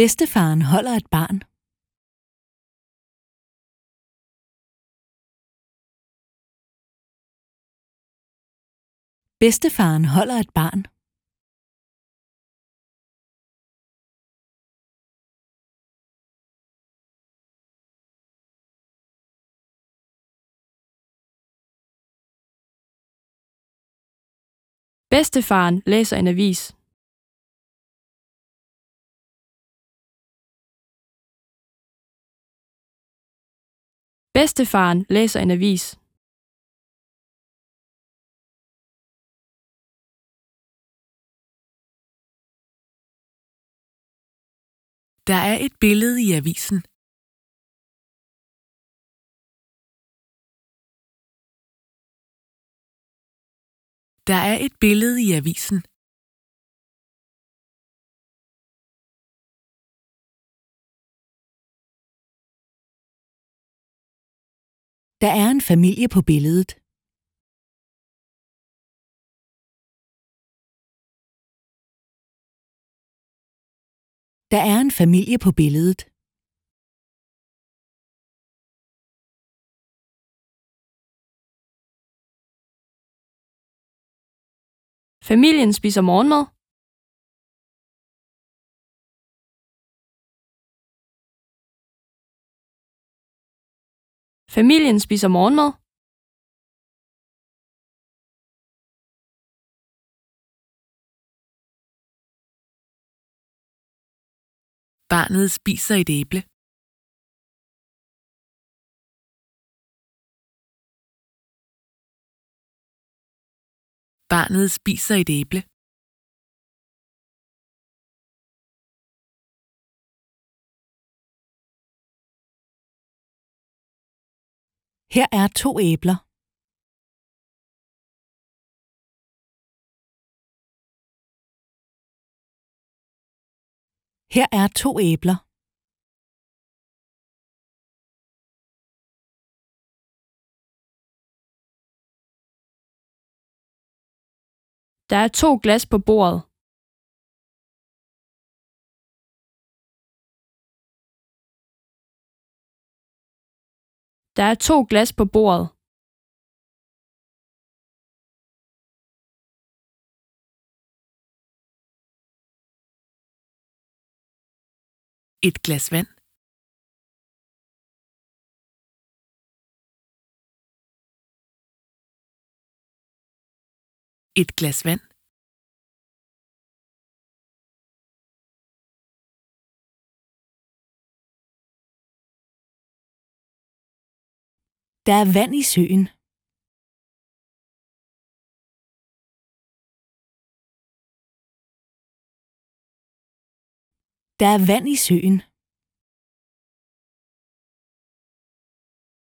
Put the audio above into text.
Bedstefaren holder et barn. Bedstefaren holder et barn. Bedstefaren læser en avis. Bedstefaren læser en avis. Der er et billede i avisen. Der er et billede i avisen. Der er en familie på billedet. Der er en familie på billedet. Familien spiser morgenmad. Familien spiser morgenmad. Barnet spiser et æble. Barnet spiser et æble. Her er to æbler. Her er to æbler. Der er to glas på bordet. Der er to glas på bordet. Et glas vand. Et glas vand. Der er vand i søen. Der er vand i søen.